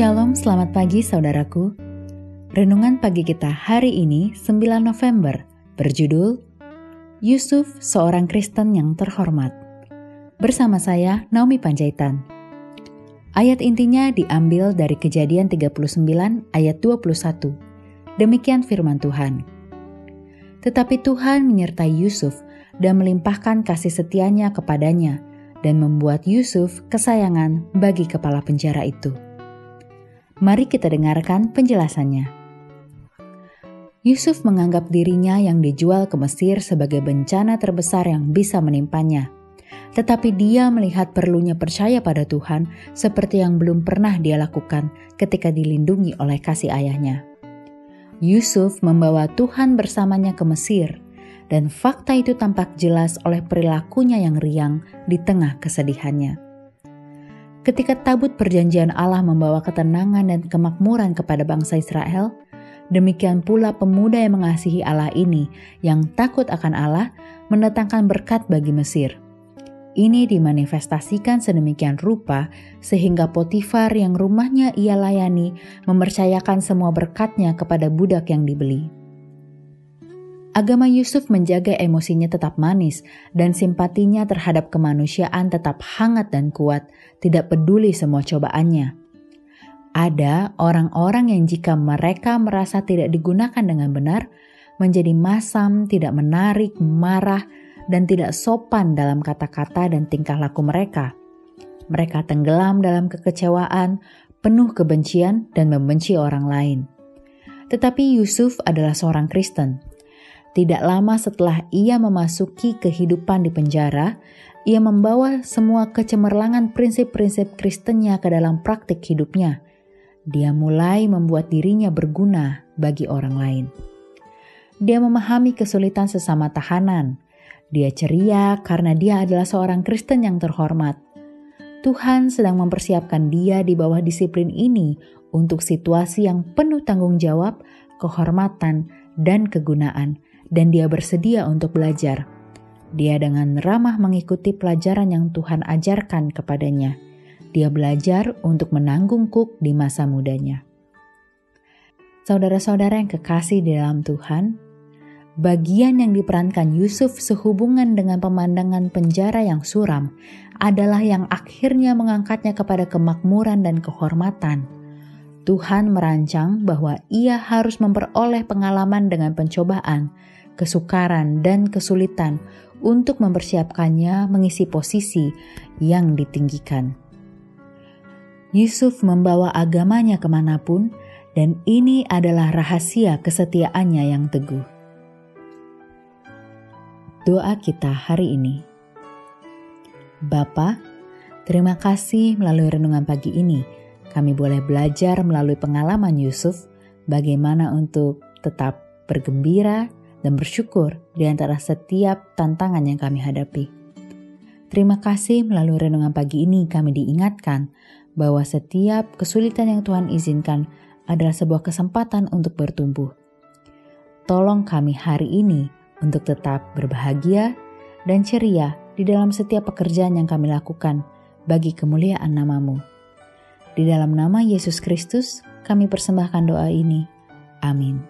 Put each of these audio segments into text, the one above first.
Shalom, selamat pagi saudaraku. Renungan pagi kita hari ini 9 November berjudul Yusuf seorang Kristen yang terhormat. Bersama saya Naomi Panjaitan. Ayat intinya diambil dari Kejadian 39 ayat 21. Demikian firman Tuhan. Tetapi Tuhan menyertai Yusuf dan melimpahkan kasih setianya kepadanya dan membuat Yusuf kesayangan bagi kepala penjara itu. Mari kita dengarkan penjelasannya. Yusuf menganggap dirinya yang dijual ke Mesir sebagai bencana terbesar yang bisa menimpanya. Tetapi dia melihat perlunya percaya pada Tuhan seperti yang belum pernah dia lakukan ketika dilindungi oleh kasih ayahnya. Yusuf membawa Tuhan bersamanya ke Mesir, dan fakta itu tampak jelas oleh perilakunya yang riang di tengah kesedihannya. Ketika tabut perjanjian Allah membawa ketenangan dan kemakmuran kepada bangsa Israel, demikian pula pemuda yang mengasihi Allah ini yang takut akan Allah mendatangkan berkat bagi Mesir. Ini dimanifestasikan sedemikian rupa sehingga Potifar yang rumahnya ia layani mempercayakan semua berkatnya kepada budak yang dibeli. Agama Yusuf menjaga emosinya tetap manis dan simpatinya terhadap kemanusiaan tetap hangat dan kuat, tidak peduli semua cobaannya. Ada orang-orang yang jika mereka merasa tidak digunakan dengan benar, menjadi masam, tidak menarik, marah, dan tidak sopan dalam kata-kata dan tingkah laku mereka. Mereka tenggelam dalam kekecewaan, penuh kebencian, dan membenci orang lain. Tetapi Yusuf adalah seorang Kristen tidak lama setelah ia memasuki kehidupan di penjara, ia membawa semua kecemerlangan prinsip-prinsip Kristennya ke dalam praktik hidupnya. Dia mulai membuat dirinya berguna bagi orang lain. Dia memahami kesulitan sesama tahanan. Dia ceria karena dia adalah seorang Kristen yang terhormat. Tuhan sedang mempersiapkan dia di bawah disiplin ini untuk situasi yang penuh tanggung jawab, kehormatan, dan kegunaan dan dia bersedia untuk belajar. Dia dengan ramah mengikuti pelajaran yang Tuhan ajarkan kepadanya. Dia belajar untuk menanggung kuk di masa mudanya. Saudara-saudara yang kekasih di dalam Tuhan, bagian yang diperankan Yusuf sehubungan dengan pemandangan penjara yang suram adalah yang akhirnya mengangkatnya kepada kemakmuran dan kehormatan. Tuhan merancang bahwa ia harus memperoleh pengalaman dengan pencobaan kesukaran, dan kesulitan untuk mempersiapkannya mengisi posisi yang ditinggikan. Yusuf membawa agamanya ke mana pun, dan ini adalah rahasia kesetiaannya yang teguh. Doa kita hari ini. Bapa, terima kasih melalui renungan pagi ini. Kami boleh belajar melalui pengalaman Yusuf bagaimana untuk tetap bergembira dan bersyukur di antara setiap tantangan yang kami hadapi. Terima kasih melalui renungan pagi ini kami diingatkan bahwa setiap kesulitan yang Tuhan izinkan adalah sebuah kesempatan untuk bertumbuh. Tolong kami hari ini untuk tetap berbahagia dan ceria di dalam setiap pekerjaan yang kami lakukan bagi kemuliaan namamu. Di dalam nama Yesus Kristus, kami persembahkan doa ini. Amin.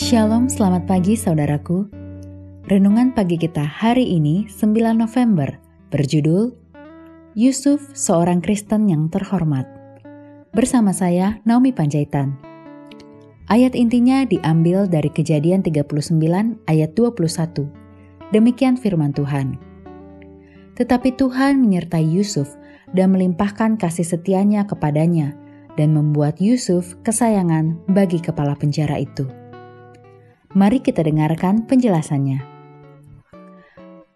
Shalom, selamat pagi saudaraku. Renungan pagi kita hari ini 9 November berjudul Yusuf seorang Kristen yang terhormat. Bersama saya Naomi Panjaitan. Ayat intinya diambil dari Kejadian 39 ayat 21. Demikian firman Tuhan. Tetapi Tuhan menyertai Yusuf dan melimpahkan kasih setianya kepadanya dan membuat Yusuf kesayangan bagi kepala penjara itu. Mari kita dengarkan penjelasannya.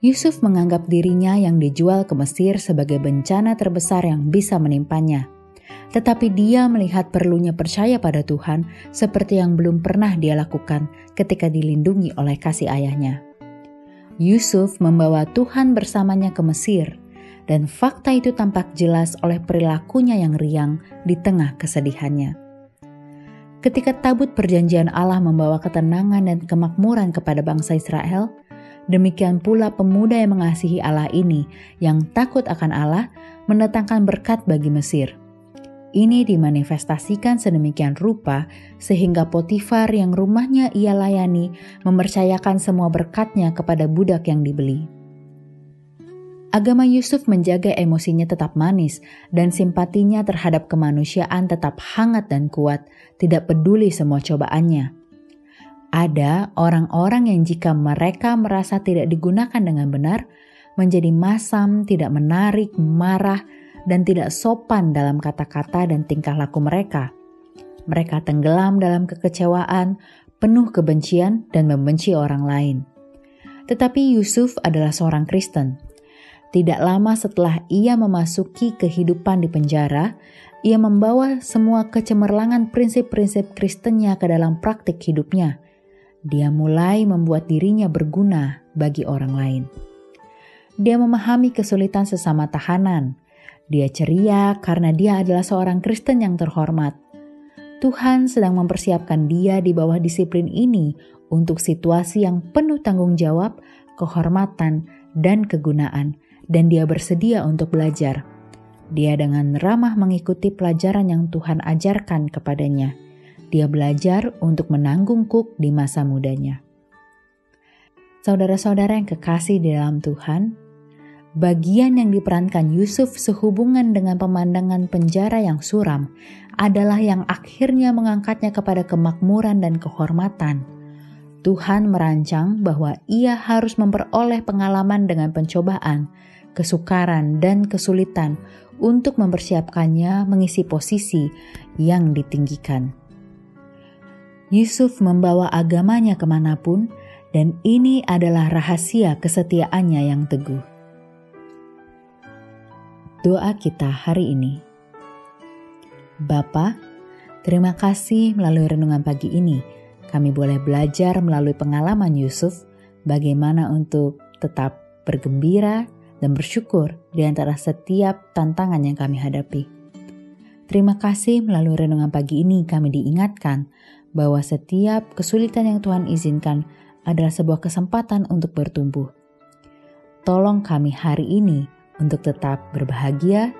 Yusuf menganggap dirinya yang dijual ke Mesir sebagai bencana terbesar yang bisa menimpanya. Tetapi dia melihat perlunya percaya pada Tuhan seperti yang belum pernah dia lakukan ketika dilindungi oleh kasih ayahnya. Yusuf membawa Tuhan bersamanya ke Mesir, dan fakta itu tampak jelas oleh perilakunya yang riang di tengah kesedihannya ketika tabut perjanjian Allah membawa ketenangan dan kemakmuran kepada bangsa Israel, demikian pula pemuda yang mengasihi Allah ini yang takut akan Allah mendatangkan berkat bagi Mesir. Ini dimanifestasikan sedemikian rupa sehingga Potifar yang rumahnya ia layani mempercayakan semua berkatnya kepada budak yang dibeli. Agama Yusuf menjaga emosinya tetap manis dan simpatinya terhadap kemanusiaan tetap hangat dan kuat, tidak peduli semua cobaannya. Ada orang-orang yang jika mereka merasa tidak digunakan dengan benar, menjadi masam, tidak menarik, marah, dan tidak sopan dalam kata-kata dan tingkah laku mereka. Mereka tenggelam dalam kekecewaan, penuh kebencian, dan membenci orang lain. Tetapi Yusuf adalah seorang Kristen tidak lama setelah ia memasuki kehidupan di penjara, ia membawa semua kecemerlangan prinsip-prinsip Kristennya ke dalam praktik hidupnya. Dia mulai membuat dirinya berguna bagi orang lain. Dia memahami kesulitan sesama tahanan. Dia ceria karena dia adalah seorang Kristen yang terhormat. Tuhan sedang mempersiapkan dia di bawah disiplin ini untuk situasi yang penuh tanggung jawab, kehormatan, dan kegunaan dan dia bersedia untuk belajar. Dia dengan ramah mengikuti pelajaran yang Tuhan ajarkan kepadanya. Dia belajar untuk menanggung kuk di masa mudanya. Saudara-saudara yang kekasih di dalam Tuhan, bagian yang diperankan Yusuf sehubungan dengan pemandangan penjara yang suram adalah yang akhirnya mengangkatnya kepada kemakmuran dan kehormatan. Tuhan merancang bahwa ia harus memperoleh pengalaman dengan pencobaan, kesukaran, dan kesulitan untuk mempersiapkannya mengisi posisi yang ditinggikan. Yusuf membawa agamanya ke mana pun, dan ini adalah rahasia kesetiaannya yang teguh. Doa kita hari ini. Bapa, terima kasih melalui renungan pagi ini. Kami boleh belajar melalui pengalaman Yusuf bagaimana untuk tetap bergembira dan bersyukur di antara setiap tantangan yang kami hadapi. Terima kasih melalui renungan pagi ini kami diingatkan bahwa setiap kesulitan yang Tuhan izinkan adalah sebuah kesempatan untuk bertumbuh. Tolong kami hari ini untuk tetap berbahagia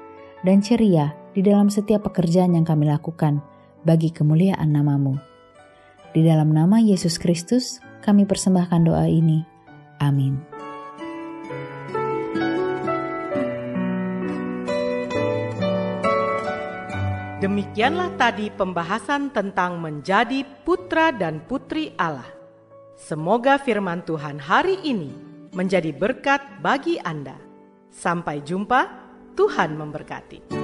dan ceria di dalam setiap pekerjaan yang kami lakukan bagi kemuliaan namamu. Di dalam nama Yesus Kristus, kami persembahkan doa ini. Amin. Demikianlah tadi pembahasan tentang menjadi putra dan putri Allah. Semoga firman Tuhan hari ini menjadi berkat bagi Anda. Sampai jumpa, Tuhan memberkati.